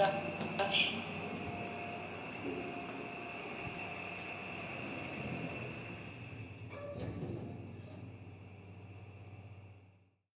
した。